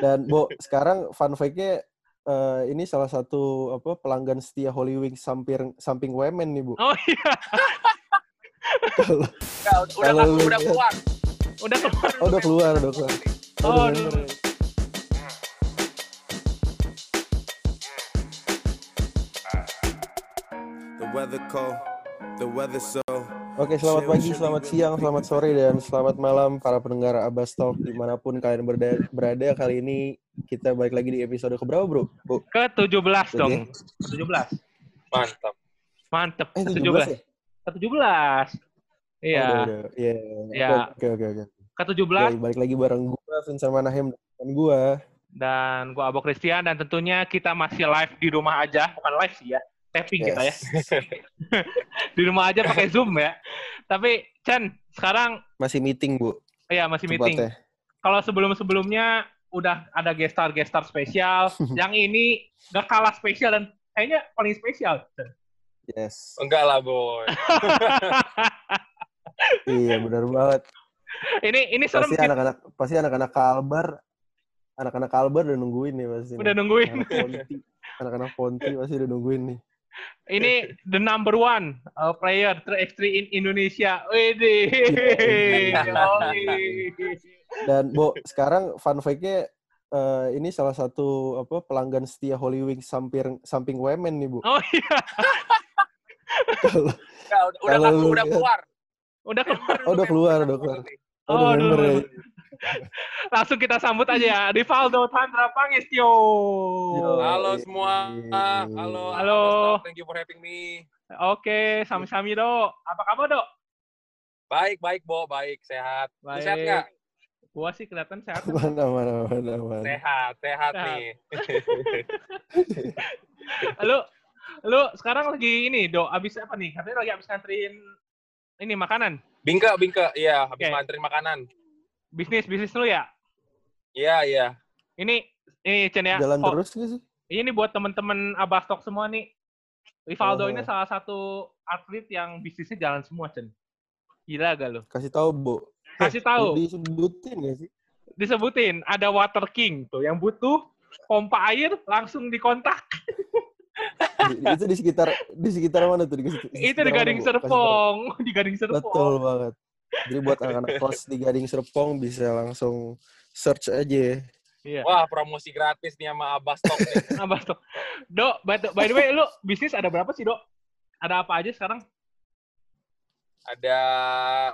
Dan Bo, sekarang fun fact-nya eh, ini salah satu apa pelanggan setia Holy Wings samping samping Wemen nih, Bu. Oh iya, Kalau Nggak, udah, udah, lu udah keluar. udah keluar. oh, udah keluar, udah keluar. Oh, udah aduh. denger. The weather cold. Oke, selamat pagi, selamat siang, selamat sore, dan selamat malam para pendengar Abbas Talk di mana pun kalian berda- berada. Kali ini kita balik lagi di episode keberapa, bro? Bu? Ke 17 dong. Oke. Ke 17. Mantap. Mantep. Eh, Ke 17 ya? Ke 17. Iya. Udah, udah. Iya. Iya. Oke, oke, oke. Ke Oke, 17 balik lagi bareng gua, Vincent Manahem, dan gua. dan gua Abo Christian dan tentunya kita masih live di rumah aja, bukan live sih ya. Tapping kita ya. Yes. Di rumah aja pakai Zoom ya. Tapi Chan, sekarang Masih meeting, Bu. ya masih meeting. Tempatnya. Kalau sebelum-sebelumnya udah ada guest star guest star spesial, yang ini gak kalah spesial dan kayaknya paling spesial. Chan. Yes. Enggak lah, boy. iya, benar banget. ini ini serem Pasti anak-anak pasti anak-anak Kalbar anak-anak Kalbar udah nungguin nih pasti. udah nungguin. Anak Ponti, anak-anak Ponti pasti udah nungguin nih. Ini the number one uh, player 3x3 in Indonesia. Wede. Dan Bo, sekarang fun fact-nya eh, ini salah satu apa pelanggan setia Holy Wings samping samping Wemen nih, Bu. Oh iya, Kalau Nggak, udah, udah, lu udah lihat- keluar. udah keluar. Oh, udah keluar, udah keluar. oh, Oh, udah member ya. Langsung kita sambut aja ya. Rivaldo Tandra Pangestio. Yo. Halo semua. Halo. Halo. Thank you for having me. Oke, sami-sami dok. Apa kabar dok? Baik, baik, Bo. Baik, sehat. Lu Baik. sehat nggak? Gua sih kelihatan sehat. Mana mana mana mana. Sehat, sehat Sehat. nih. Lu, lu sekarang lagi ini dok. Abis apa nih? Katanya lagi abis nganterin ini makanan. Bingke, bingke. Iya, habis Oke. nganterin makanan. Bisnis, bisnis lu ya. Iya, iya. Ini, ini Chen ya. Jalan Kok- terus nggak sih? Ini buat temen-temen Abastok semua nih. Rivaldo Oh. ini salah satu atlet yang bisnisnya jalan semua, Chen. Gila gak lu? Kasih tahu, Bu. Kasih tahu, Disebutin nggak sih? disebutin ada Water King tuh yang butuh pompa air langsung dikontak. Di- itu di sekitar di sekitar mana tuh? Di, Itu sekitar di mana, Gading. Serpong, di Gading Serpong. Betul banget. Jadi buat anak-anak kos di Gading Serpong bisa langsung search aja. Iya. Wah, promosi gratis nih sama Abbas Talk nih. Abastok. Dok, by the, by the way, lu bisnis ada berapa sih, Dok? Ada apa aja sekarang? Ada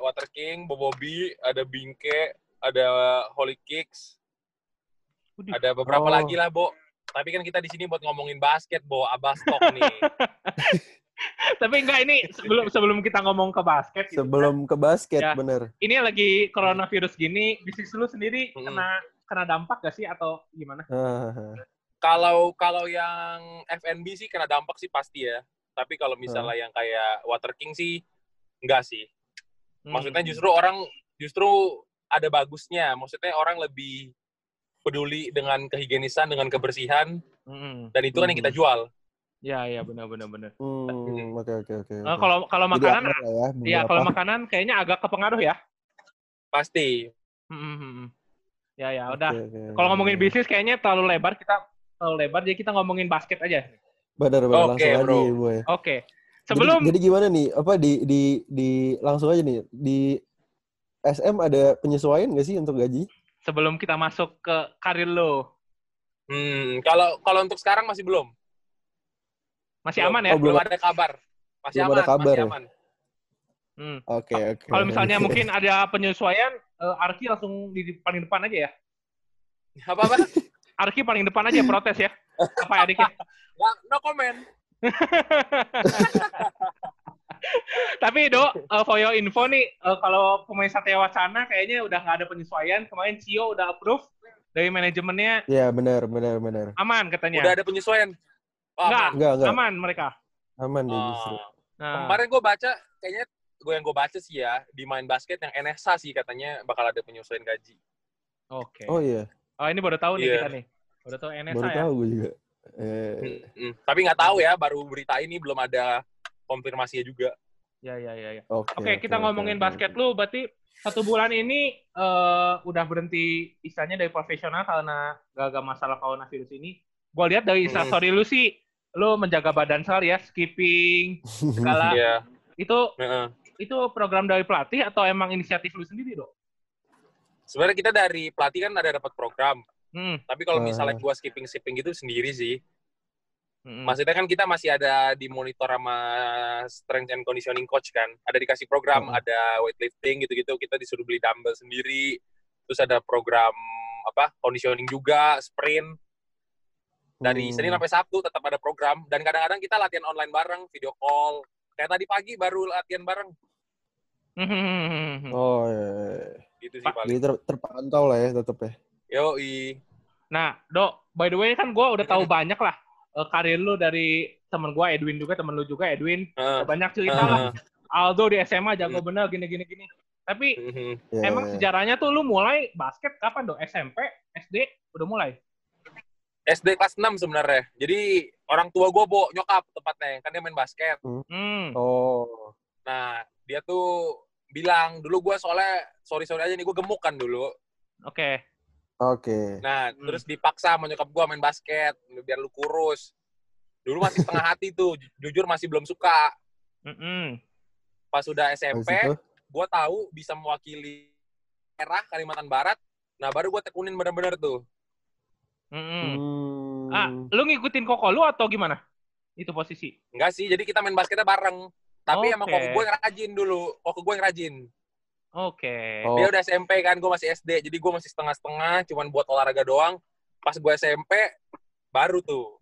Water King, Bobobi, ada Bingke, ada Holy Kicks, Udih. ada beberapa Oh. lagi lah, Bo. Tapi kan kita di sini buat ngomongin basket, Bo. Abbas Talk nih. Tapi enggak ini sebelum sebelum kita ngomong ke basket gitu. Sebelum ke basket, Ya. bener. Ini lagi coronavirus gini, bisnis lu sendiri Mm-mm. kena kena dampak gak sih atau gimana? Kalau kalau yang FNB sih kena dampak sih pasti ya. Tapi kalau misalnya yang kayak Water King sih enggak sih. Hmm. Maksudnya justru orang justru ada bagusnya. Maksudnya orang lebih peduli dengan kehigienisan, dengan kebersihan, Mm-mm. dan itu kan yang kita jual. Ya, ya benar benar benar. hmm, oke oke oke. Eh, kalau kalau makanan ya. ya kalau makanan kayaknya agak kepengaruh ya. Pasti. Mm-mm, mm-mm. Ya ya udah. Oke, oke, Kalau ngomongin bisnis kayaknya terlalu lebar kita terlalu lebar jadi kita ngomongin basket aja. Bener bener Oke, langsung bro. aja, Boy. Oke. Sebelum jadi, jadi gimana nih? Apa di di di langsung aja nih di SM ada penyesuaian nggak sih untuk gaji? sebelum kita masuk ke karir lo Hmm, kalau kalau untuk sekarang masih belum. Masih aman ya? Oh, belum Belum ada kabar. Masih Belum aman, ada kabar masih ya? aman. Hmm. Oke oke. Kalau misalnya mungkin ada penyesuaian, eh, Arki langsung di paling depan aja ya. Apa apa? Arki paling depan aja protes ya. Apa ya adiknya? Nggak, no comment. Tapi Do, eh, for your info nih, eh, kalau pemain Satya Wacana kayaknya udah nggak ada penyesuaian. Kemarin Cio udah approve dari manajemennya Iya benar benar benar. aman katanya. Udah ada penyesuaian. Oh, Nggak. aman. Enggak enggak Aman mereka. aman deh Oh. justru. Nah, Kemarin gue baca, kayaknya gue yang gue baca sih ya, di main basket yang NSA sih katanya bakal ada penyesuaian gaji. Oke. Oh iya, Oh ini baru tahu nih Iya. kita nih. Baru tahu NSA baru ya. tahu gue juga. Eh, Mm-mm. Tapi nggak tahu ya, baru berita ini belum ada konfirmasinya juga. Ya ya ya. ya. Oke. Oke, kita ngomongin oke, basket lu berarti satu bulan ini eh, udah berhenti istilahnya dari profesional karena gagal masalah coronavirus ini. Gue lihat dari Hmm. instastory lu sih, lu menjaga badan sekali ya, skipping, segala. Iya. Itu Heeh. itu program dari pelatih atau emang inisiatif lu sendiri, Dok? Sebenarnya kita dari pelatih kan ada dapat program. Hmm. Tapi kalau misalnya gua skipping skipping gitu sendiri sih. hmm. Maksudnya kan kita masih ada di monitor sama strength and conditioning coach kan. Ada dikasih program, Hmm. ada weightlifting gitu-gitu. Kita disuruh beli dumbbell sendiri. Terus ada program apa conditioning juga, sprint. Dari Hmm. Senin sampai Sabtu tetap ada program. Dan kadang-kadang kita latihan online bareng, video call. Kayak tadi pagi baru latihan bareng. Hmm. Oh, iya, iya. Gitu sih Pak, paling. Jadi ter- terpantau lah ya tetap ya. Yoi. Nah, Dok, by the way kan gue udah tahu banyak lah eh, karir lu dari temen gue Edwin juga, temen lu juga Edwin. Heeh. Banyak cerita lah. Heeh. Aldo di SMA jago Hmm. bener gini gini gini. Tapi. Ya, emang ya. sejarahnya tuh lu mulai basket kapan dong? SMP, SD udah mulai. SD kelas 6 sebenarnya. Jadi orang tua gue bawa nyokap tepatnya, kan dia main basket. Hmm. Oh. Nah, dia tuh bilang, dulu gue soalnya, sorry-sorry aja nih, gue gemuk kan dulu. Oke. Oke. Nah, Hmm. terus dipaksa sama nyokap gue main basket, biar lu kurus. Dulu masih setengah hati tuh, ju- jujur masih belum suka. Mm-mm. Pas udah Habis SMP, gue tahu bisa mewakili daerah Kalimantan Barat. Nah, baru gue tekunin bener-bener tuh. Mm-mm. Hmm. Ah, lu ngikutin koko lu atau gimana? Itu posisi. Enggak sih, jadi kita main basketnya bareng. Tapi emang Oke. koko gue yang rajin dulu. Koko gue yang rajin. Oke. Oh. Dia udah SMP kan, gue masih SD. Jadi gue masih setengah-setengah, cuman buat olahraga doang. Pas gue SMP, baru tuh.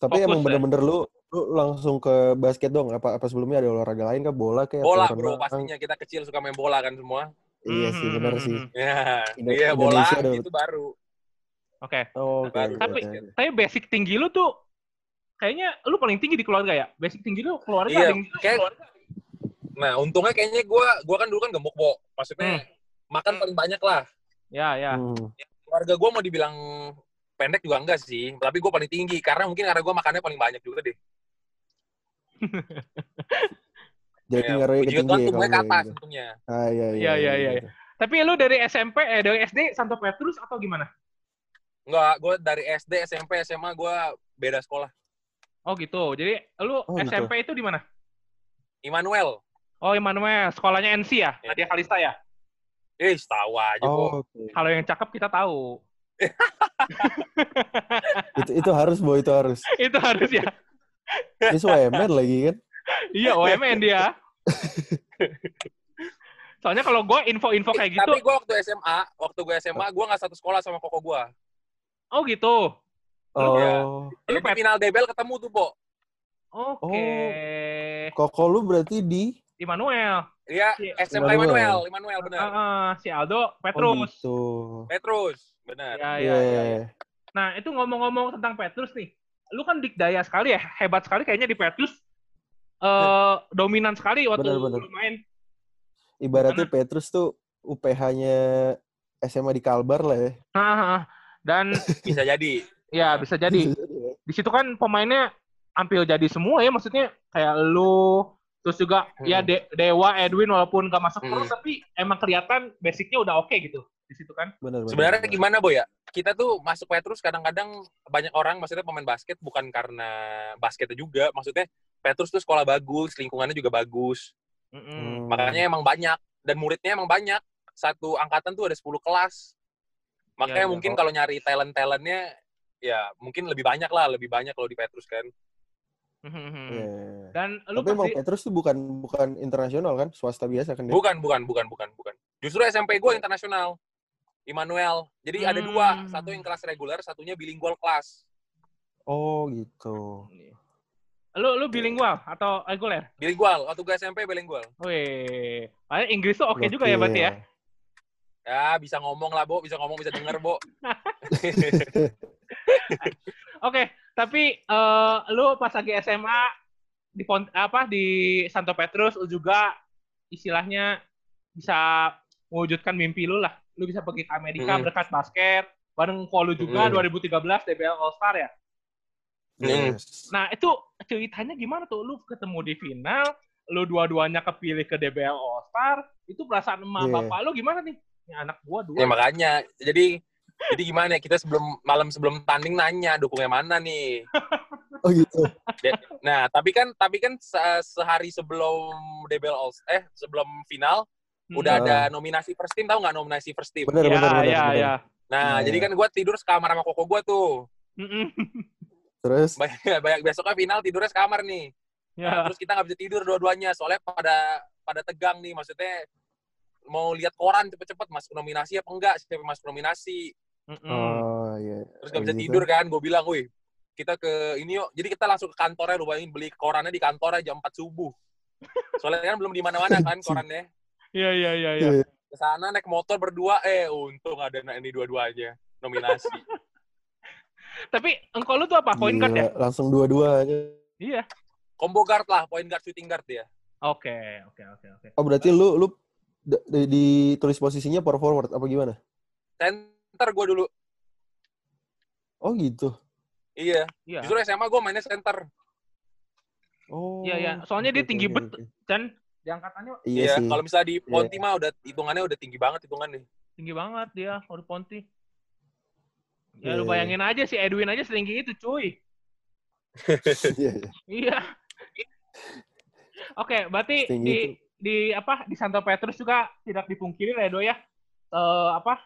Tapi Fokus emang ya? bener-bener lu lu langsung ke basket dong? Apa apa sebelumnya ada olahraga lain kah? Bola kayak Bola bro, renang? pastinya. Kita kecil suka main bola kan semua. Iya sih, bener mhm, sih. mhm. Ya, Indo- iya bola, Indonesia udah- itu baru. Oke. Oh, oke. Baru oke, Tapi- oke. Tapi basic tinggi lu tuh kayaknya lu paling tinggi di keluarga ya? Basic tinggi lu keluarga Iya, ada yang- kayak- keluarga. Nah, untungnya kayaknya gue gua kan dulu kan gemuk, Bo. Maksudnya, makan paling banyak lah. Ya, ya. Hmm. Keluarga gue mau dibilang pendek juga enggak sih. Tapi gue paling tinggi. Karena mungkin karena gue makannya paling banyak juga deh. Jadi Ya, ngaruhnya ke tinggi ya tuh gue kalau ke atas gitu. untungnya. Ah, iya, iya. Iya, iya, iya. Tapi lu dari SMP eh dari SD Santo Petrus atau gimana? Enggak, gue dari SD, SMP, SMA gue beda sekolah. Oh gitu. Jadi lu Oh, gitu. SMP itu di mana? Immanuel. Oh Immanuel, sekolahnya NC ya? Iya. Nadia Kalista ya? Eh, tahu aja. Oh, oke. Kalau yang cakep kita tahu. itu itu harus, Boy, itu harus. itu harus ya. Ini UMN lagi kan? Iya, OMN dia. Soalnya kalau gue info-info kayak gitu, Tapi gue waktu SMA, waktu gue SMA, gue nggak satu sekolah sama koko gue. Oh gitu. Oh. Iya. Lu final DBL ketemu tuh, Bo. Oke. Koko lu berarti di Immanuel. Iya, Iya. SMA Immanuel. Immanuel, bener. Ah, ah, si Aldo Oh, Petrus. gitu. Petrus, bener. Ya, Iya, ya, iya, ya, iya. Nah, itu ngomong-ngomong tentang Petrus nih. Lu kan dikdaya sekali ya, hebat sekali kayaknya di Petrus. eh dominan sekali waktu Bener, bener. lu main. Ibaratnya Petrus tuh UPH-nya SMA di Kalbar lah ya. Ah. Dan Bisa jadi. ya bisa jadi. Di situ kan pemainnya hampir jadi semua ya, maksudnya kayak lu, terus juga Hmm. ya De- Dewa, Edwin walaupun gak masuk Hmm. terus, tapi emang kelihatan basicnya udah oke gitu di situ kan. Bener, bener, Sebenarnya bener. gimana, Boy ya? Kita tuh masuk Petrus kadang-kadang banyak orang maksudnya pemain basket bukan karena basketnya juga, maksudnya Petrus tuh sekolah bagus, lingkungannya juga bagus. Hmm. Makanya emang banyak dan muridnya emang banyak. Satu angkatan tuh ada 10 kelas. Makanya Iya, iya. mungkin kalau nyari talent-talentnya ya mungkin lebih banyak lah, lebih banyak kalau di Petrus kan. Mhm. Iya. Dan lu Tapi pasti Petrus tuh bukan bukan internasional kan? Swasta biasa kan dia? Bukan, bukan, bukan, bukan, bukan. Justru SMP gue internasional. Immanuel. Jadi ada dua, Hmm. satu yang kelas reguler, satunya bilingual kelas. Oh, gitu. lu lu bilingual atau reguler? Bilingual, waktu gue SMP bilingual. Wih, Inggris tuh oke juga ya berarti ya. Ya, bisa ngomong lah, Bo. Bisa ngomong, bisa denger, Bo. Oke, tapi eh, lu pas lagi SMA di Pont apa di Santo Petrus lu juga istilahnya bisa mewujudkan mimpi lu lah. Lu bisa pergi ke Amerika Mm. berkat basket bareng Polu juga Mm. 2013 DBL All Star ya. Hmm. Yes. Nah, itu ceritanya gimana tuh? Lu ketemu di final, lu dua-duanya kepilih ke DBL All Star, itu perasaan emak Iya. bapak lu gimana nih? Ini anak gua dua. Ya makanya. Jadi jadi gimana ya kita sebelum malam sebelum tanding nanya dukungnya mana nih. Oh gitu. Nah, tapi kan tapi kan se- sehari sebelum DBL All eh sebelum final Hmm. udah Ah. ada nominasi first team tahu nggak nominasi first team? Bener, Iya, bener, bener. iya, bener. iya. Nah, Iya, jadi kan gue tidur sekamar sama koko gue tuh. Terus? Banyak, banyak besoknya final tidurnya sekamar nih. Nah, Ya. terus kita nggak bisa tidur dua-duanya soalnya pada pada tegang nih maksudnya mau lihat koran cepet-cepet masuk nominasi apa enggak siapa masuk nominasi Mm-mm. Oh iya. terus nggak bisa Kayak tidur kan gue bilang wih kita ke ini yuk jadi kita langsung ke kantornya lu bayangin beli korannya di kantornya jam 4 subuh soalnya kan belum di mana-mana kan korannya Iya, iya, iya, iya. Iya. ke sana naik motor berdua eh untung ada ini dua-duanya nominasi Tapi engkau lu tuh apa? Point guard ya? Gila, Langsung dua-dua aja. Iya. combo guard lah point guard shooting guard ya Oke, oke, oke, oke. Oh berarti lu lu ditulis posisinya power forward apa gimana? center gue dulu Oh gitu. iya Iya. justru SMA gue mainnya center Oh. Iya, iya. Soalnya dia oke, tinggi oke, bet. oke. Dan di angkatannya Iya, iya kalau misalnya di Ponti mah udah hitungannya udah tinggi banget hitungannya tinggi banget dia, Ori Ponti. Ya Iya, lu iya. bayangin aja si Edwin aja setinggi itu, cuy. Iya, iya. Iya. Oke, berarti Setinggi di itu. Di apa di Santo Petrus juga tidak dipungkiri lah Edo ya. Eh apa?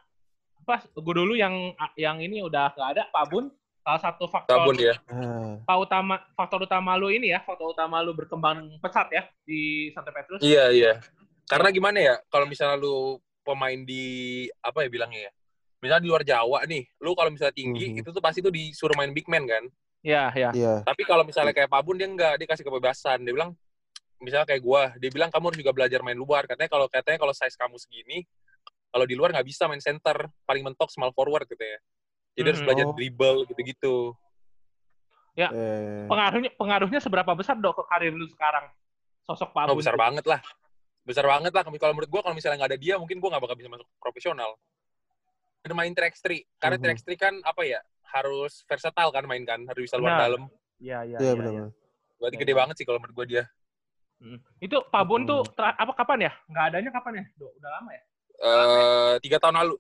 Apa gue dulu yang yang ini udah nggak ada Pak Bun. Salah satu faktor Tabun ya Ah, faktor utama faktor utama lu ini ya, faktor utama lu berkembang pesat ya di Santo Petrus. Iya iya. Karena gimana ya, kalau misalnya lu pemain di apa ya bilangnya ya, misalnya di luar Jawa nih, lu kalau misalnya tinggi Mhm. itu tuh pasti tuh disuruh main big man kan. Iya, iya. Iya. Tapi kalau misalnya kayak Pabun dia enggak, dia kasih kebebasan. Dia bilang misalnya kayak gua, dia bilang kamu harus juga belajar main luar. Katanya kalau katanya kalau size kamu segini, kalau di luar nggak bisa main center, paling mentok small forward gitu ya. Jadi harus Mhm. belajar Oh. dribble gitu-gitu. Eh, Pengaruhnya pengaruhnya seberapa besar dok ke karir lu sekarang? Sosok Pak Oh, besar banget lah. Besar banget lah. Kalau menurut gua kalau misalnya nggak ada dia, mungkin gua nggak bakal bisa masuk profesional. Dan main track 3. Karena Mhm. track 3 kan apa ya, harus versatile kan main kan, harus bisa luar Benar. dalam. Iya, iya, Iya iya. benar. iya. benar. Berarti Iya, gede iya. banget sih kalau menurut gua dia. Hmm. Itu Pak Bun tuh Hmm. tra- apa kapan ya? Nggak adanya kapan ya? Dok, udah lama ya? Eh, tiga tahun lalu.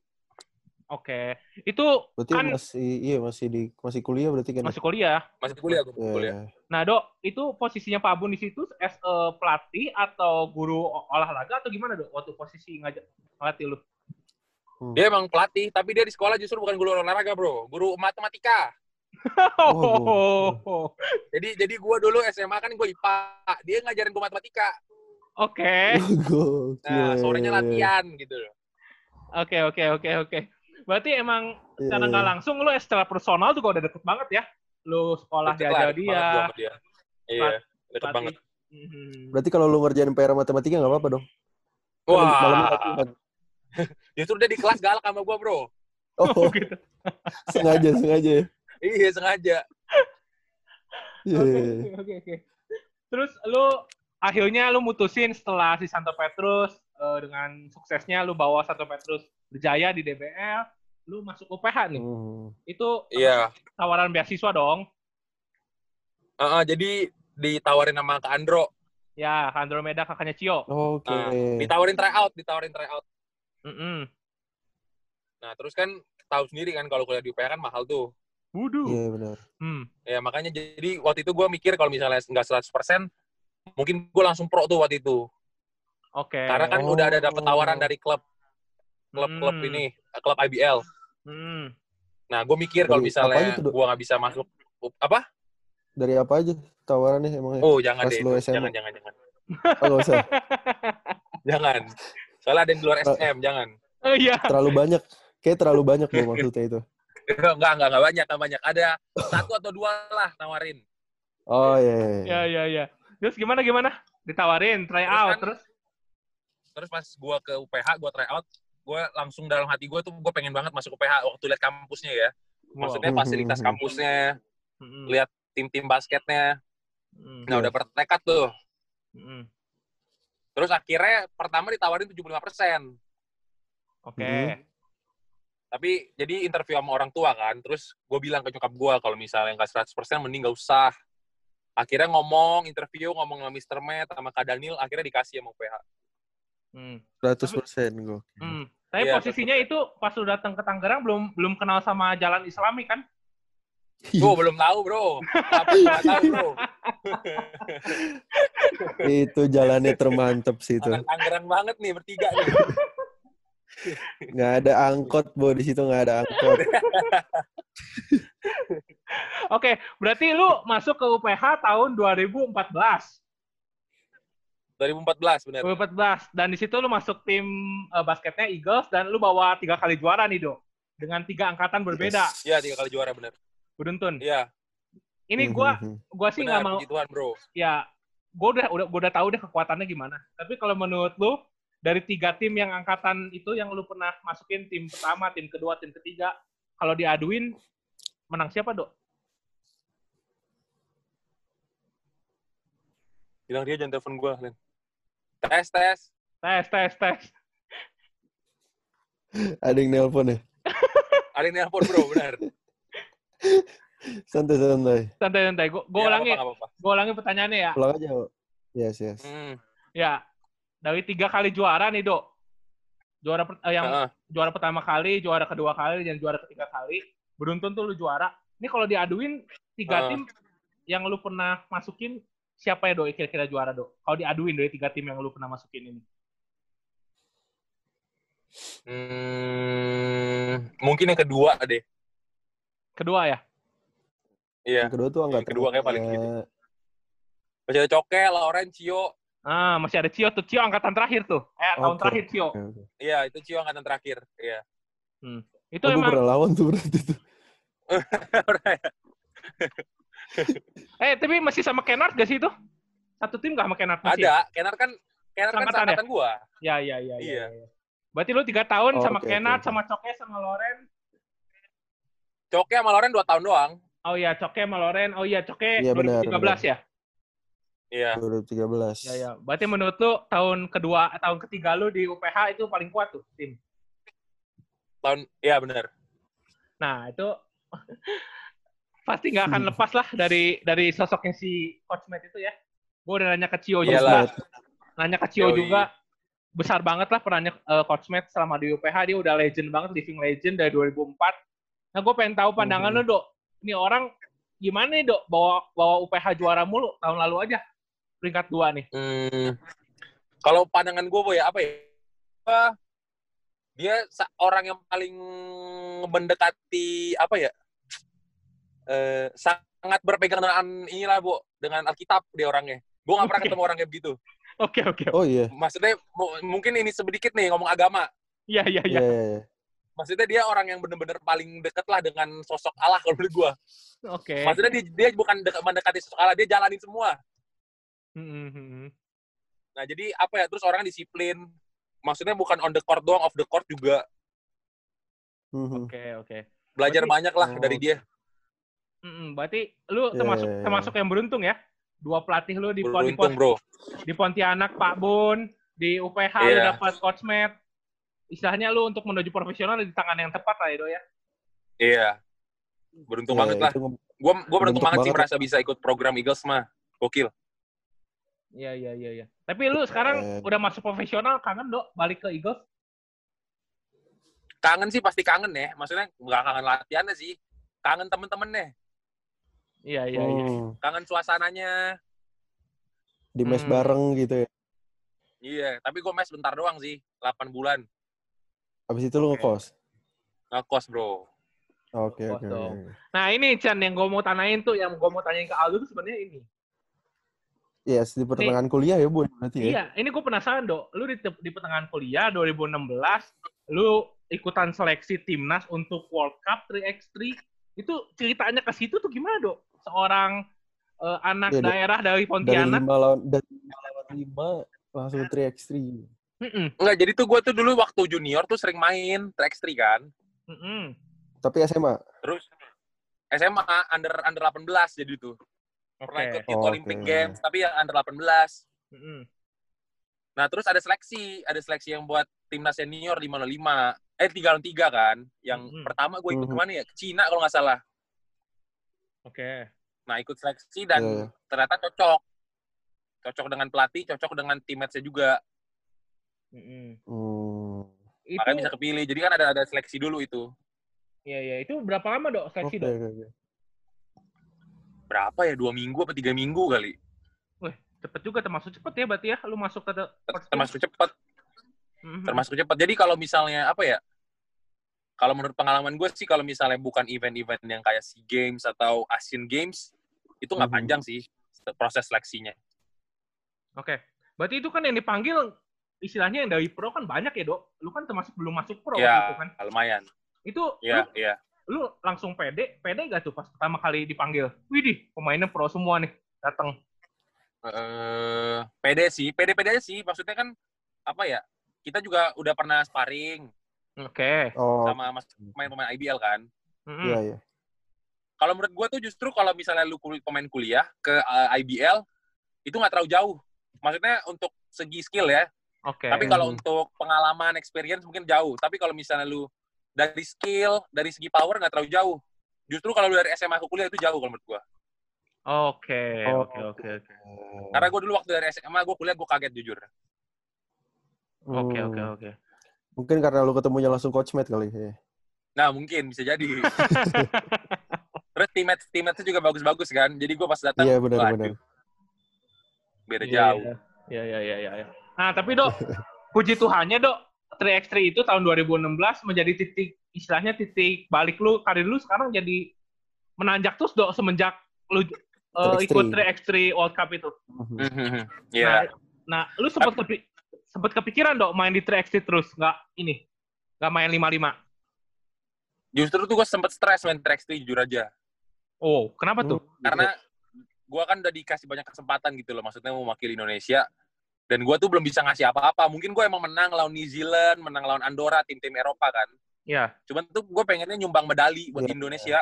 Oke. Itu Berarti kan masih iya masih di masih kuliah berarti kan? ya? masih kuliah. Masih kuliah gua Iya. kuliah. Nah, Dok, itu posisinya Pak Bun di situ as a pelatih atau guru olahraga atau gimana, Dok? Waktu posisi ngajak pelatih lu? Hmm. Dia emang pelatih, tapi dia di sekolah justru bukan guru olahraga, Bro. Guru matematika. Oh, Jadi jadi gua dulu SMA kan gua IPA. Dia ngajarin gua matematika. Oke. Gokil. Nah, sorenya latihan gitu loh. Oke, oke, oke, oke. Berarti emang Iya, secara iya. nggak langsung lu secara personal juga udah deket banget ya? Lu sekolah Deket dia dia. banget. Iya, deket banget. Mhm. Berarti kalau lu ngerjain PR matematika nggak apa-apa dong? Kan Wah, latihan. justru dia di kelas galak sama gua, Bro. Oh, gitu. sengaja sengaja ya. Iya, sengaja. Iya. Oke, oke, oke. Terus lu akhirnya lu mutusin setelah si Santo Petrus eh, dengan suksesnya lu bawa Santo Petrus berjaya di DBL, lu masuk UPH nih. Hmm. Itu Iya. tawaran beasiswa dong. Heeh, jadi ditawarin sama Kak Andro. Ya, ke Andromeda kakaknya Cio. Oke. Nah, ditawarin tryout, ditawarin tryout. Mm-mm. Nah, terus kan tahu sendiri kan kalau kuliah di UPH kan mahal tuh. Wudu. Iya benar. Hmm. Ya, makanya jadi waktu itu gua mikir kalau misalnya nggak 100%, mungkin gua langsung pro tuh waktu itu. Oke. Karena kan Oh. udah ada dapat tawaran dari klub klub-klub Hmm. ini, klub IBL. Hmm. Nah, gue mikir kalau misalnya gue nggak bisa masuk, apa? Dari apa aja tawarannya emangnya? Oh, jangan Pas deh, jangan, jangan, jangan, Oh, nggak usah. jangan. Soalnya ada yang di luar Oh. SM, jangan. Oh iya. Terlalu banyak. Kayak terlalu banyak dong maksudnya itu. Enggak, enggak, enggak banyak, enggak banyak. Ada satu atau dua lah nawarin. Oh iya. iya, iya. Ya, ya, ya. Terus gimana gimana? Ditawarin try Terus out kan- terus. Terus pas gue ke UPH, gue try out, gue langsung dalam hati gue tuh gue pengen banget masuk UPH waktu lihat kampusnya ya. Maksudnya Wow. fasilitas kampusnya, Mm-mm. lihat tim-tim basketnya. Nah, Iya. udah bertekad tuh. Terus akhirnya pertama ditawarin 75%. Oke. Mhm. Tapi jadi interview sama orang tua kan, terus gue bilang ke nyokap gue kalau misalnya nggak 100% mending nggak usah. Akhirnya ngomong, interview, ngomong sama Mr. Matt, sama Kak Daniel, akhirnya dikasih sama UPH. Hmm. 100 persen gue. Hmm. Tapi Iya, posisinya itu pas lu datang ke Tangerang belum belum kenal sama jalan Islami kan? Gue belum tahu, bro. Nggak tahu, bro. itu jalannya termantep sih itu. Tangerang banget nih, bertiga nih. Nggak ada angkot, Bo. Di situ nggak ada angkot. Oke, berarti lu masuk ke UPH tahun 2014. 2014, bener. 2014 dan di situ lu masuk tim eh, basketnya Eagles dan lu bawa tiga kali juara nih, Do. Dengan tiga angkatan berbeda. Yes. Iya, tiga kali juara, bener. Beruntun. Iya, Ini gua Mhm. gua sih nggak mau Tuhan, bro. ya gue udah udah gua udah tahu deh kekuatannya gimana. Tapi kalau menurut lu dari tiga tim yang angkatan itu yang lu pernah masukin tim pertama, tim kedua, tim ketiga, kalau diaduin menang siapa, Dok? Bilang dia jangan telepon gue, Len. Tes, tes. Tes, tes, tes. Ada yang nelpon ya? Ada yang nelpon, bro, bener. Santai-santai. Santai-santai. Gue Ya, ulangi, gue ulangi pertanyaannya ya. Pulang aja. Yes, yes. Hmm. Ya, dari tiga kali juara nih, Dok. Juara per- eh, yang Heeh. juara pertama kali, juara kedua kali, dan juara ketiga kali. Beruntun tuh lu juara. Ini kalau diaduin tiga Ah. tim yang lu pernah masukin, siapa ya doi kira-kira juara dok? Kalau diaduin dari tiga tim yang lu pernah masukin ini. Hmm, mungkin yang kedua deh. Kedua ya? Iya. Yang kedua tuh angkatan. kedua kayak paling gitu. Masih ada Coke, Lauren, Cio. Ah, masih ada Cio tuh. Cio angkatan terakhir tuh. Eh, tahun Oke. terakhir Cio. Iya, itu Cio angkatan terakhir. Iya. Itu Oh, emang, pernah lawan tuh berarti tuh. eh tapi masih sama Kennard gak sih itu? Satu tim gak sama Kennard? Masih? ada. Kenar kan Kenar kan Angkatan ya? gua. Ya, ya, ya. Iya. ya, ya. Berarti lu tiga tahun Oh, sama oke, Kennard, oke, oke. sama Coke, sama Loren. Coke sama Lauren 2 tahun doang. Oh iya, Coke sama Loren. Oh iya, Coke Iya, benar, 2013 ya? Iya. 2013. Ya, ya. Berarti menurut lu tahun kedua, tahun ketiga lu di UPH itu paling kuat tuh tim. Tahun iya benar. Nah itu pasti nggak akan lepas lah dari dari sosoknya si Coach Matt itu ya. Gue udah nanya ke Cio juga, nanya ke Cio Yoi. juga. Besar banget lah perannya eh, Coach Matt selama di UPH. Dia udah legend banget, living legend dari 2004. Nah gue pengen tahu pandangan Mhm. lu, Dok. Ini orang gimana nih, Dok? Bawa, bawa UPH juara mulu tahun lalu aja. Peringkat dua nih. Hmm. Kalau pandangan gue boy apa ya? Apa, Dia orang yang paling mendekati apa ya? Eh, sangat berpegang dengan inilah bu dengan Alkitab dia orangnya. Gue nggak pernah Oke. ketemu orang kayak begitu. Oke, oke. Oh iya. Maksudnya mu- mungkin ini sedikit nih ngomong agama. Iya, iya, Iya, iya. iya, iya. Maksudnya dia orang yang bener-bener paling deket lah dengan sosok Allah kalau menurut gue. Oke. Maksudnya dia, dia bukan dek- mendekati sosok Allah, dia jalanin semua. Hmm, hmm, hmm. Nah jadi apa ya? Terus orang disiplin. Maksudnya bukan on the court doang, off the court juga. Mhm. Oke, oke. Belajar Berarti- banyak lah Oh. dari dia. Mm, berarti lu termasuk iya. termasuk yang beruntung ya. Dua pelatih lu di, di, Beruntung bro. di Pontianak Pak Bun, di UPH lu Iya. dapat coach Matt. Istilahnya lu untuk menuju profesional di tangan yang tepat lah Edo ya. Iya. Beruntung Iya, banget lah. Gue gue beruntung Beruntung banget sih banget. merasa bisa ikut program Eagles mah. Gokil. Iya iya iya iya. Tapi lu sekarang udah masuk profesional kangen dok balik ke Eagles? Kangen sih pasti kangen ya. Maksudnya nggak kangen latihannya sih. Kangen temen-temennya. Iya iya iya. Hmm. Kangen suasananya. Di mes Hmm. bareng gitu ya. Iya. Tapi gue mes bentar doang sih. 8 bulan. Habis itu lu ngekos. Ngekos bro. Oke, Ngekos oke. oke. Nah ini Chan yang gue mau tanyain tuh, yang gue mau tanyain ke Aldo tuh sebenarnya ini. Yes, di pertengahan kuliah ya, Bu, berarti ya. Iya, ini gue penasaran dok. Lu di, di pertengahan kuliah 2016, lu ikutan seleksi timnas untuk World Cup 3x3. Itu ceritanya ke situ tuh gimana dok? Seorang eh, anak Iya, Dok. daerah dari Dari Pontianak. lima lawan dari lima lawan lima langsung 3x3. Mm-mm, Enggak, jadi tuh gue tuh dulu waktu junior tuh sering main track 3 kan. mm-mm. Tapi SMA. Terus SMA under under 18 jadi tuh. Pernah Oke. ikut Youth Oke. Olympic Games tapi yang under 18. Mm-mm. Nah, terus ada seleksi, ada seleksi yang buat timnas senior 5 lawan 5. Eh 3 lawan 3 kan. Yang Mhm. pertama gue ikut Mhm. ke mana ya? Ke Cina kalau nggak salah. Oke. Nah, ikut seleksi dan Iya. ternyata cocok. Cocok dengan pelatih, cocok dengan teammates-nya juga. Mm-mm. Hmm. Itu, Makanya bisa kepilih. Jadi kan ada ada seleksi dulu itu. iya, iya. Itu berapa lama, Dok, seleksi, Oke, Dok? oke, oke. Berapa ya? Dua minggu apa tiga minggu kali? Cepet juga, termasuk cepet ya berarti ya, lu masuk ke. Termasuk cepat. Mhm. Termasuk cepat. Jadi kalau misalnya apa ya? Kalau menurut pengalaman gue sih, kalau misalnya bukan event-event yang kayak SEA Games atau Asian Games, itu nggak Mhm. panjang sih proses seleksinya. Oke. Berarti itu kan yang dipanggil istilahnya yang dari pro kan banyak ya, Dok? Lu kan termasuk belum masuk pro Ya. waktu itu kan. Lumayan. Itu Iya, lu, iya. Lu langsung pede, pede gak tuh pas pertama kali dipanggil? Widih, pemainnya pro semua nih datang. eh pede sih, pede-pede aja sih. Maksudnya kan apa ya? Kita juga udah pernah sparring Oke. Oh, sama mas pemain-pemain IBL kan. Iya, iya. Kalau menurut gua tuh justru kalau misalnya lu kul- pemain kuliah ke eh, IBL itu nggak terlalu jauh. Maksudnya untuk segi skill ya. Oke. Tapi kalau Hmm. untuk pengalaman, experience mungkin jauh. Tapi kalau misalnya lu dari skill, dari segi power nggak terlalu jauh. Justru kalau lu dari SMA ke kuliah itu jauh kalau menurut gua. Oke, Oh, oke, oke, oke. Karena gua dulu waktu dari SMA gua kuliah gua kaget jujur. Oke, Hmm. oke, oke. Mungkin karena lu ketemunya langsung coach mate kali ya. Nah, mungkin bisa jadi. Terus teammates teammates juga bagus-bagus kan. Jadi gue pas datang, Iya, benar, waduh, benar. beda Iya, jauh. Iya, iya, iya, iya. iya. Nah, tapi Dok, puji Tuhannya Dok, 3x3 itu tahun 2016 menjadi titik istilahnya titik balik lu karir lu sekarang jadi menanjak terus Dok semenjak lu eh, 3x3. ikut 3x3 World Cup itu. Mhm. Iya. Nah, nah, lu sempat kepi sempat kepikiran Dok main di 3x3 terus nggak ini nggak main 55. Justru tuh gue sempet stres main track street jujur aja. Oh, kenapa tuh? Karena gue kan udah dikasih banyak kesempatan gitu loh. Maksudnya mau mewakili Indonesia. Dan gue tuh belum bisa ngasih apa-apa. Mungkin gue emang menang lawan New Zealand, menang lawan Andorra, tim-tim Eropa kan. Ya. Cuman tuh gue pengennya nyumbang medali buat Iya. Indonesia.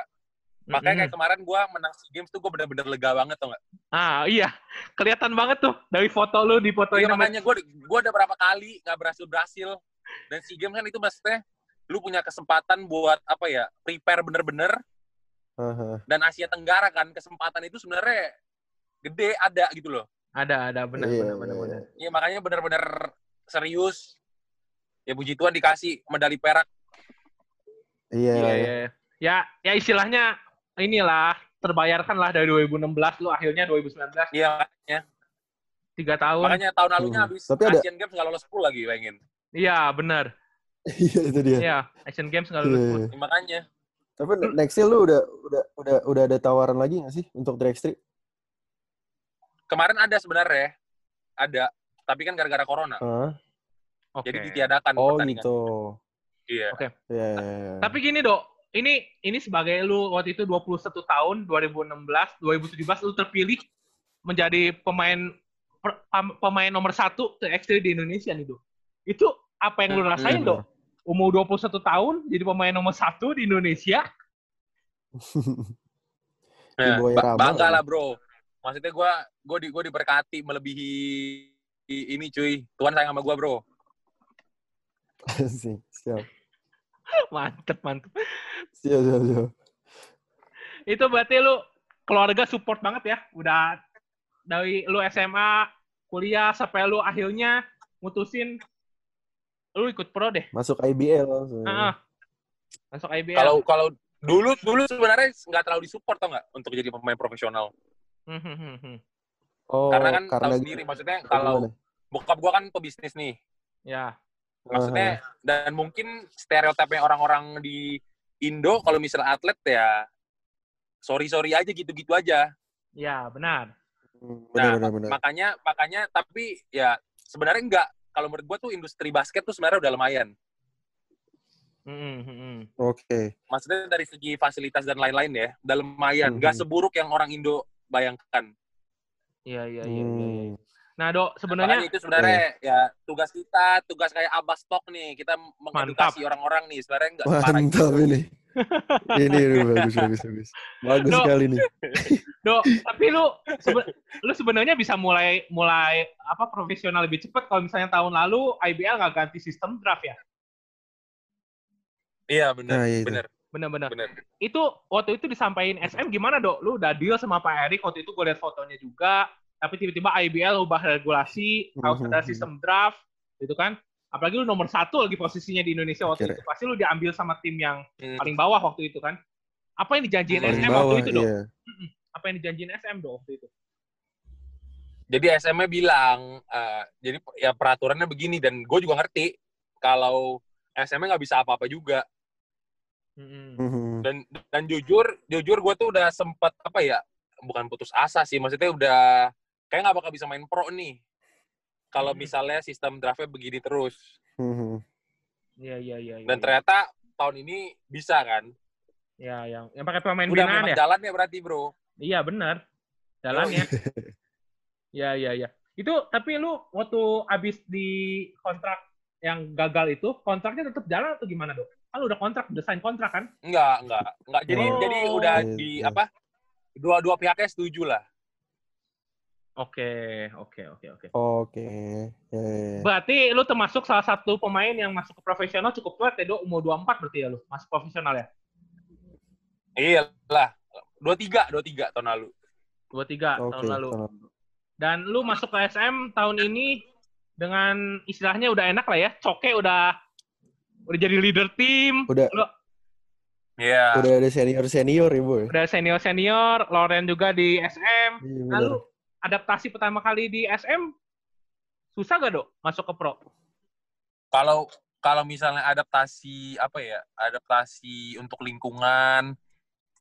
Makanya kayak kemarin gue menang SEA Games tuh gue bener-bener lega banget tau gak? Ah, iya. Kelihatan banget tuh dari foto lu di fotoin Iya sama makanya gue gue udah berapa kali nggak berhasil berhasil dan SEA Games kan itu maksudnya lu punya kesempatan buat apa ya prepare bener-bener Aha. dan Asia Tenggara kan kesempatan itu sebenarnya gede ada gitu loh. Ada ada benar Iya, benar benar iya, benar. Iya makanya bener-bener serius. Ya puji Tuhan dikasih medali perak. Iya, Iya, iya. iya. Ya, ya istilahnya inilah terbayarkan lah dari 2016 lu akhirnya 2019 Iya makanya. tiga tahun. Makanya tahun lalunya Hmm. habis Tapi ada- Asian Games nggak lolos pool lagi pengen. Iya benar. Iya, itu dia. Iya Asian Games nggak Iya, lulus. iya. pun. Ya, makanya. Tapi next year lu udah udah udah udah ada tawaran lagi nggak sih untuk 3x3? Kemarin ada sebenarnya. Ada. Tapi kan gara-gara corona. Hah? Oke. Jadi ditiadakan Oh pertandingan. gitu. Iya. Iya. iya, iya. Tapi gini dok, ini ini sebagai lu waktu itu 21 tahun 2016, 2017 lu terpilih menjadi pemain pemain nomor satu X3 di Indonesia nih dok. Itu apa yang lu rasain Hmm. dok? Umur 21 tahun jadi pemain nomor satu di Indonesia. Nah, bangga lah bro. Maksudnya gue gue di gue diberkati melebihi ini cuy. Tuhan sayang sama gue bro. Sih, siap. mantep mantep. Siap, siap, siap. Itu berarti lu keluarga support banget ya. Udah dari lu SMA, kuliah sampai lu akhirnya mutusin lu ikut pro deh. Masuk IBL langsung. Heeh. Masuk IBL. Kalau kalau dulu dulu sebenarnya nggak terlalu disupport tau nggak untuk jadi pemain profesional. Hmm, hmm, hmm, hmm. Oh, karena kan karena tahu sendiri maksudnya gimana? kalau bokap gue kan pebisnis nih. Ya. Maksudnya dan mungkin stereotipnya orang-orang di Indo kalau misalnya atlet ya sorry sorry aja gitu-gitu aja. Ya, benar. Hmm, Nah, benar, benar, benar. makanya makanya tapi ya sebenarnya enggak kalau menurut gua tuh industri basket tuh sebenarnya udah lumayan. Hmm, hmm, hmm. Oke. Maksudnya dari segi fasilitas dan lain-lain ya, udah lumayan. Nggak Mhm. seburuk yang orang Indo bayangkan. Iya, iya, iya, iya. iya. Hmm. Nah, Dok, Makanya sebenarnya itu sebenarnya ya tugas kita, tugas kayak Abbas Talk nih, kita mengedukasi orang-orang nih. Sebenarnya enggak separah Mantap itu. ini. ini ini bagus bagus bagus. Bagus Dok. sekali nih. Dok, tapi lu sebe- lu sebenarnya bisa mulai mulai apa profesional lebih cepat kalau misalnya tahun lalu IBL nggak ganti sistem draft ya. Iya benar, Nah, iya itu. benar. Bener-bener. bener. Itu waktu itu disampaikan SM gimana dok? Lu udah deal sama Pak Erik waktu itu gue liat fotonya juga. Tapi tiba-tiba IBL ubah regulasi, harus Mhm. ada sistem draft, gitu kan? Apalagi lu nomor satu lagi posisinya di Indonesia waktu Akhirnya. itu. Pasti lu diambil sama tim yang Hmm. paling bawah waktu itu kan? Apa yang dijanjiin Paling SM bawah, waktu itu dok? iya. Apa yang dijanjiin SM dok waktu itu? Jadi SM-nya bilang, eh, jadi ya peraturannya begini dan gue juga ngerti kalau SM-nya nggak bisa apa-apa juga. Mm-mm. Mhm. Dan dan jujur, jujur gue tuh udah sempet apa ya, bukan putus asa sih, maksudnya udah kayak nggak bakal bisa main pro nih. Kalau Hmm. misalnya sistem draftnya begini terus. Mhm. Iya iya iya. iya, Dan iya. ternyata tahun ini bisa kan. Ya yang yang pakai pemain Udah binaan ya? jalan ya berarti bro. Iya benar. Jalannya. Iya iya iya. Itu tapi lu waktu abis di kontrak yang gagal itu kontraknya tetap jalan atau gimana dok? Kan lu udah kontrak, udah sign kontrak kan? Enggak, enggak. Enggak. Jadi Oh. jadi udah Iya, di iya. apa? Dua-dua pihaknya setuju lah. Oke oke oke oke. Oke. Ya, ya, ya. Berarti lu termasuk salah satu pemain yang masuk ke profesional cukup tua ya dok umur 24 berarti ya lu masuk profesional ya? Iya lah. Dua tiga, dua tiga tahun lalu. 23 Oke. tahun lalu. tahun lalu. Dan lu masuk ke SM tahun ini dengan istilahnya udah enak lah ya. Coke udah udah jadi leader tim. Udah Lu Iya. udah ada senior senior ya boy. udah senior senior. Loren juga di SM. Iya, Lalu adaptasi pertama kali di SM susah gak dok masuk ke pro? Kalau kalau misalnya adaptasi apa ya? Adaptasi untuk lingkungan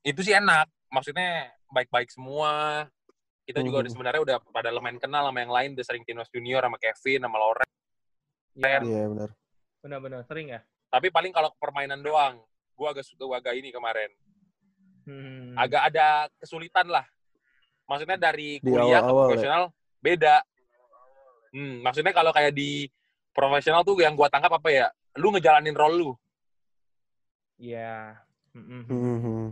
itu sih enak. Maksudnya baik-baik semua. Kita juga Mhm. udah sebenarnya udah pada lumayan kenal sama yang lain, udah sering timnas junior sama Kevin, sama Loren. Iya, Iya benar. benar-benar sering ya. Tapi paling kalau permainan doang, gua agak suka agak ini kemarin. Hmm. Agak ada kesulitan lah. Maksudnya dari Di kuliah ke awal-awal ya? profesional beda. Hmm, maksudnya kalau kayak di profesional tuh yang gua tangkap apa ya? Lu ngejalanin role lu. Iya. Mm-mm. Mhm.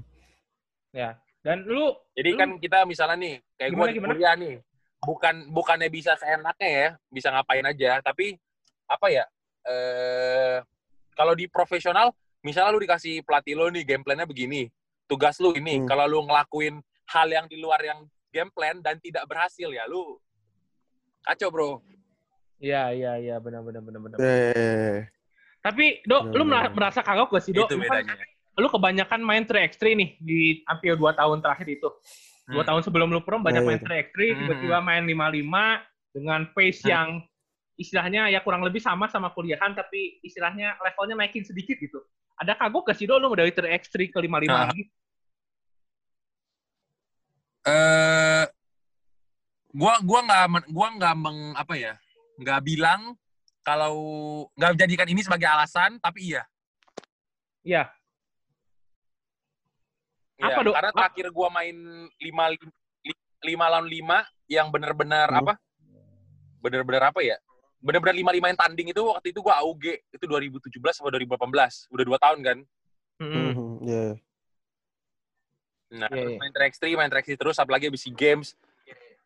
Ya. Dan lu Jadi Lu- kan kita misalnya nih, kayak gue di gimana? kuliah nih, bukan bukannya bisa seenaknya ya, bisa ngapain aja, tapi apa ya? Eh kalau di profesional, misalnya lu dikasih pelatih lu nih game plan-nya begini, tugas lu ini, Hmm. kalau lu ngelakuin hal yang di luar yang game plan dan tidak berhasil ya lu kacau bro. Iya, iya, iya, benar benar benar benar. Eh, Tapi, Dok, Benar, lu benar, mera- benar. merasa kagok gak sih, Dok? Itu Lu kan- bedanya. lu kebanyakan main 3x3 nih di hampir 2 tahun terakhir itu. Dua Hmm. tahun sebelum lu prom banyak Iya, main iya. 3x3, Hmm. tiba-tiba main 55 dengan pace Hmm. yang istilahnya ya kurang lebih sama sama kuliahan, tapi istilahnya levelnya naikin sedikit gitu. Ada kagok gak sih, Dok, lu dari 3x3 ke 55 Nah. lagi? eh gua gua nggak gua nggak meng apa ya nggak bilang kalau nggak menjadikan ini sebagai alasan tapi iya Iya. Iya, Apa, Dok? karena terakhir gua main lima lima lawan lima yang benar-benar Hmm. apa benar-benar apa ya benar-benar lima lima yang tanding itu waktu itu gua AUG itu 2017 sama 2018 udah dua tahun kan Mm-mm. mhm, Iya. nah Iya, terus iya. main track 3 main track 3 terus apalagi habis SEA games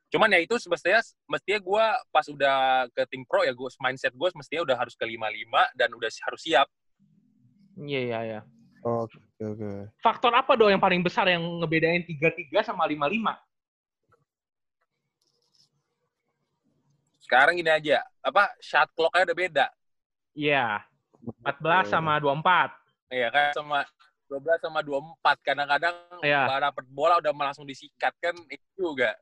cuman ya itu semestinya mestinya gua pas udah ke tim pro ya gua mindset gua mestinya udah harus ke lima lima dan udah harus siap Iya, iya, iya. Oke oke. Faktor apa, Dok, yang paling besar yang ngebedain 33 sama 55? Sekarang gini aja apa shot clock-nya udah beda Iya. 14 sama 24. Iya kan sama 12 sama 24 kadang-kadang Iya. nggak dapet bola udah langsung disikat kan itu juga.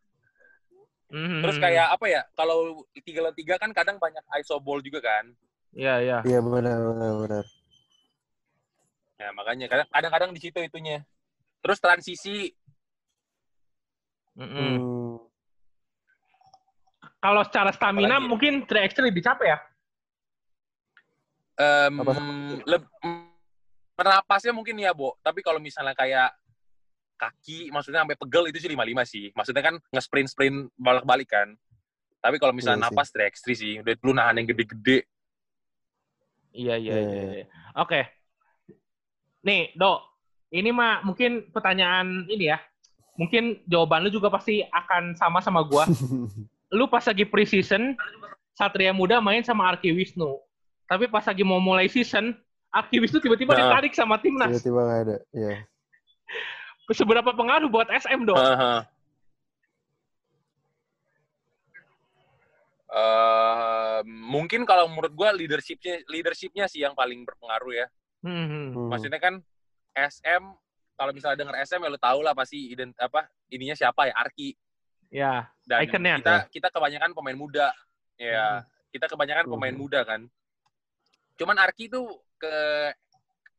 Mhm. Terus kayak apa ya? Kalau tiga lawan tiga kan kadang banyak iso ball juga kan. Iya, iya. Iya benar benar benar. Ya makanya kadang- kadang-kadang di situ itunya. Terus transisi Mm-mm. Hmm. Kalau secara stamina Apalagi mungkin 3x3 lebih capek ya? em Apa leb- Penapasnya mungkin ya, Bo. Tapi kalau misalnya kayak kaki, maksudnya sampai pegel itu sih 55 sih. Maksudnya kan nge-sprint-sprint balik-balik kan. Tapi kalau misalnya Iya sih. napas 3x3 sih. Udah lu nahan yang gede-gede. Iya, iya, Iya, iya. iya. iya. Oke. Nih, Dok. Ini mah mungkin pertanyaan ini ya. Mungkin jawaban lu juga pasti akan sama sama gua. lu pas lagi preseason, Satria Muda main sama Arki Wisnu. Tapi pas lagi mau mulai season, Akibis itu tiba-tiba Nah. ditarik sama timnas. Tiba-tiba nggak ada. Iya. Seberapa pengaruh buat SM dong? Aha. Eh, mungkin kalau menurut gua leadershipnya leadershipnya sih yang paling berpengaruh ya. Hmm, hmm. Hmm. Maksudnya kan SM kalau misalnya denger SM ya lu tau lah pasti ident apa ininya siapa ya Arki Ya, dan Ikonnya. kita kita kebanyakan pemain muda ya kita kebanyakan pemain Mhm. muda kan cuman Arki tuh ke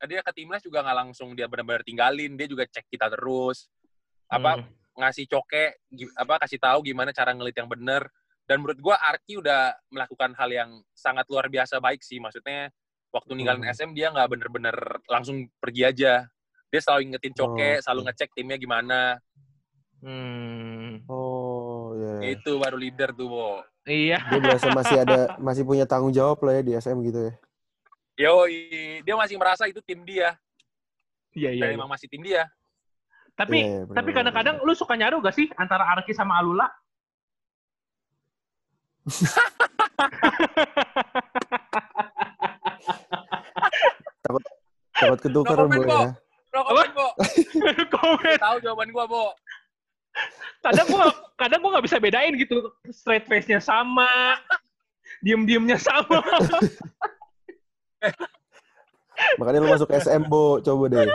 dia ke timnas juga nggak langsung dia benar-benar tinggalin dia juga cek kita terus apa Hmm. ngasih coke apa kasih tahu gimana cara ngelit yang bener dan menurut gua Arki udah melakukan hal yang sangat luar biasa baik sih maksudnya waktu ninggalin Mhm. SM dia nggak bener-bener langsung pergi aja dia selalu ingetin coke selalu oke. ngecek timnya gimana Hmm. Oh, iya. itu baru leader tuh Bo Iya. Dia berasa masih ada masih punya tanggung jawab lah ya di SM gitu ya. Yoi, dia masih merasa itu tim dia Iya, iya. dan iya. emang masih tim dia Tapi Iya, iya, benar, tapi kadang-kadang lu suka nyaru gak sih antara Arki sama Alula? Takut ketukar No comment, Bu Bo. ya. Bo. Komen. Tahu jawaban gua, Bo. Kadang gua kadang gua nggak bisa bedain gitu. Straight face-nya sama, diem-diemnya sama. Makanya lu masuk SM, Bo. Coba deh.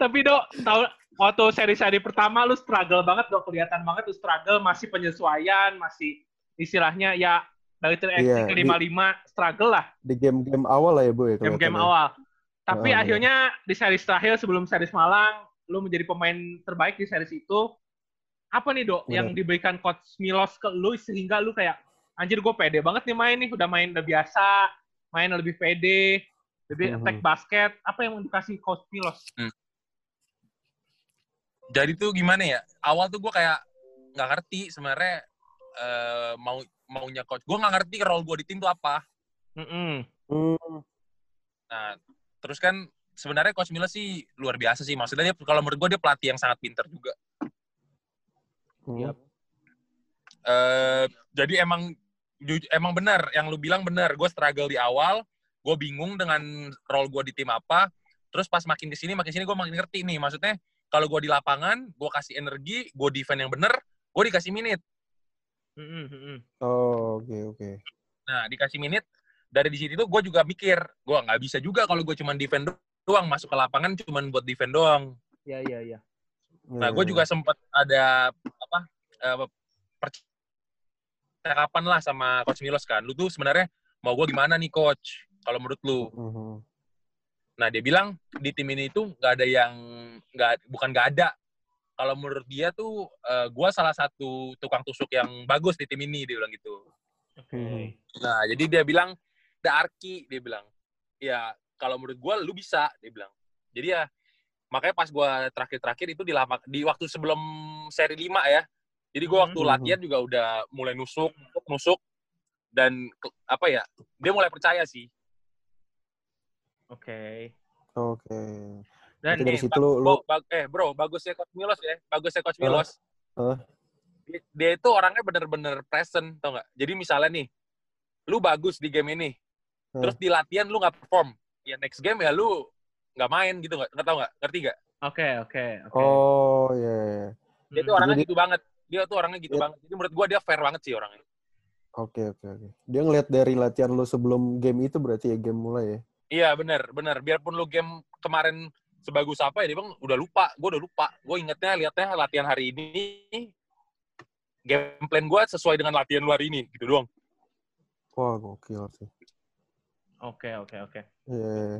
Tapi dok, tahu waktu seri-seri pertama lu struggle banget dok, kelihatan banget lu struggle, masih penyesuaian, masih istilahnya ya dari 3 Iya, ke di- 55 struggle lah Di game-game awal lah ya, Bu ya. game-game awal. Tapi iya. akhirnya di series terakhir sebelum series Malang, lu menjadi pemain terbaik di series itu. Apa nih dok yang diberikan coach Milos ke lu sehingga lu kayak anjir gue pede banget nih main nih, udah main udah biasa, main lebih pede, lebih Mhm. attack basket. Apa yang dikasih coach Milos? Jadi tuh gimana ya? Awal tuh gua kayak nggak ngerti sebenarnya eh, mau maunya coach. Gua nggak ngerti role gua di tim tuh apa. Mm-mm. Hmm. Nah, terus kan sebenarnya coach Milos sih luar biasa sih. Maksudnya dia kalau menurut gua dia pelatih yang sangat pinter juga. Hmm. Eh jadi emang emang benar yang lu bilang benar gue struggle di awal gue bingung dengan role gue di tim apa terus pas makin ke sini makin sini gue makin ngerti nih maksudnya kalau gue di lapangan gue kasih energi gue defend yang bener gue dikasih minute Mm-mm, mm-mm. Oh, oke, oke. nah dikasih minute dari di situ gue juga mikir gue nggak bisa juga kalau gue cuma defend doang masuk ke lapangan cuma buat defend doang Iya, iya, iya. Nah, gue juga sempat ada apa eh, percakapan lah sama coach Milos kan. Lu tuh sebenarnya mau gue gimana nih coach? Kalau menurut lu? Mhm. Nah dia bilang di tim ini tuh nggak ada yang nggak bukan nggak ada. Kalau menurut dia tuh gue salah satu tukang tusuk yang bagus di tim ini dia bilang gitu. Oke. Mhm. Nah jadi dia bilang ada Arki dia bilang. Ya kalau menurut gue lu bisa dia bilang. Jadi ya makanya pas gue terakhir-terakhir itu di lama di waktu sebelum seri 5 ya. Jadi gue waktu Mhm. latihan juga udah mulai nusuk, nusuk, nusuk dan ke- apa ya dia mulai percaya sih. Oke. Oke. Dan Berarti dari nih, situ lu, lu bag- eh bro, bagusnya coach Milos ya, bagusnya coach? Milos. Hah? Dia, dia itu orangnya bener-bener present, tau nggak? Jadi misalnya nih, lu bagus di game ini, Hah? terus di latihan lu nggak perform, ya next game ya lu nggak main gitu nggak? Nggak tau nggak? Ngerti nggak? Oke, oke, oke. Oh, iya. iya. Dia tuh orangnya Jadi- gitu banget. Dia tuh orangnya gitu Iya. banget. Jadi menurut gua dia fair banget sih orangnya. Oke, oke, oke. Dia ngeliat dari latihan lu sebelum game itu berarti ya game mulai ya. Iya bener, bener. Biarpun lu game kemarin sebagus apa ya, dia bilang udah lupa. Gue udah lupa. Gue ingetnya liatnya latihan hari ini, game plan gue sesuai dengan latihan lu hari ini, gitu doang. Wah, gokil sih. Oke, oke, oke. Iya. iya.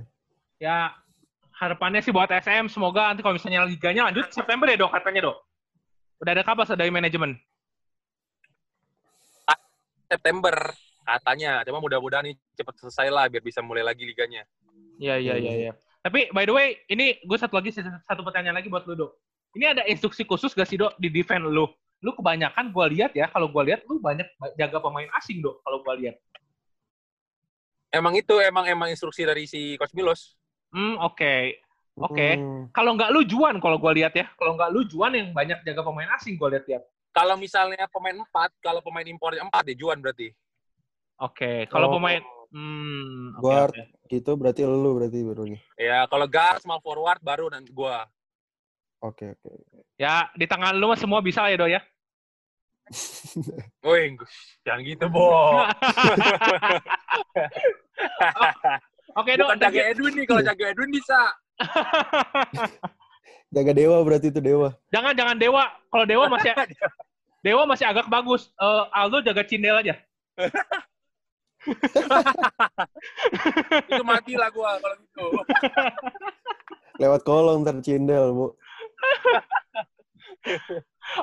Ya, harapannya sih buat SM, semoga nanti kalau misalnya liganya lanjut September ya dok katanya dok. Udah ada kabar dari manajemen? September katanya. Cuma mudah-mudahan nih cepet selesai lah biar bisa mulai lagi liganya. Iya, iya, iya, iya. Tapi by the way, ini gue satu lagi satu pertanyaan lagi buat lu dok. Ini ada instruksi khusus gak sih dok di defend lu? Lu kebanyakan gue lihat ya, kalau gue lihat lu banyak jaga pemain asing dok. Kalau gue lihat. Emang itu emang emang instruksi dari si Coach Milos. Hmm, oke, oke. Hmm. Kalau nggak lu Juan, kalau gue lihat ya. Kalau nggak lu Juan yang banyak jaga pemain asing gue lihat ya. Kalau misalnya pemain empat, kalau pemain impornya empat ya Juan berarti. Oke, kalau Oh. pemain hmm, oke, Guard. oke. Gitu berarti lu berarti barunya. Ya, kalau guard, small forward baru nanti gua. Oke, oke. Ya, di tangan lu mah semua bisa ya, Do ya. Woi, jangan gitu, Bo. Oke, Do. Bukan thank jaga. Edwin nih, kalau jaga Edwin bisa. Jaga dewa berarti itu dewa. jangan jangan Dewa. Kalau Dewa masih Dewa masih agak bagus. Eh, Aldo jaga Cindel aja. Itu mati lah gua kalau gitu. Lewat kolong ntar cindel, Bu.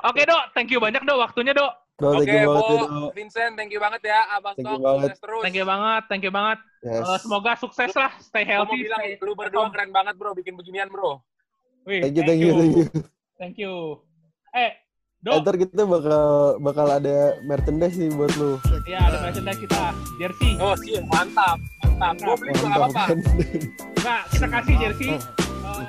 Oke, Do. Thank you banyak, Do. Waktunya, Do. Bro, Oke, thank you banget, Bo, ya, Do. Vincent, thank you banget ya. Abang Thank you Stok, banget. sukses terus. Thank you banget. Thank you banget. Yes. Eh, semoga sukses lah. Stay healthy. bilang, stay- lu berdua keren banget, bro. Bikin beginian, bro. Wih, Thank you, thank you, thank you. Thank you. Eh, Do. Ntar kita bakal bakal ada merchandise nih buat lu. Ya, ada merchandise kita. Jersey. Oh, sih, mantap. Mantap. Gua beli nggak Mantap apa-apa. Enggak, kita kasih jersey. Eh,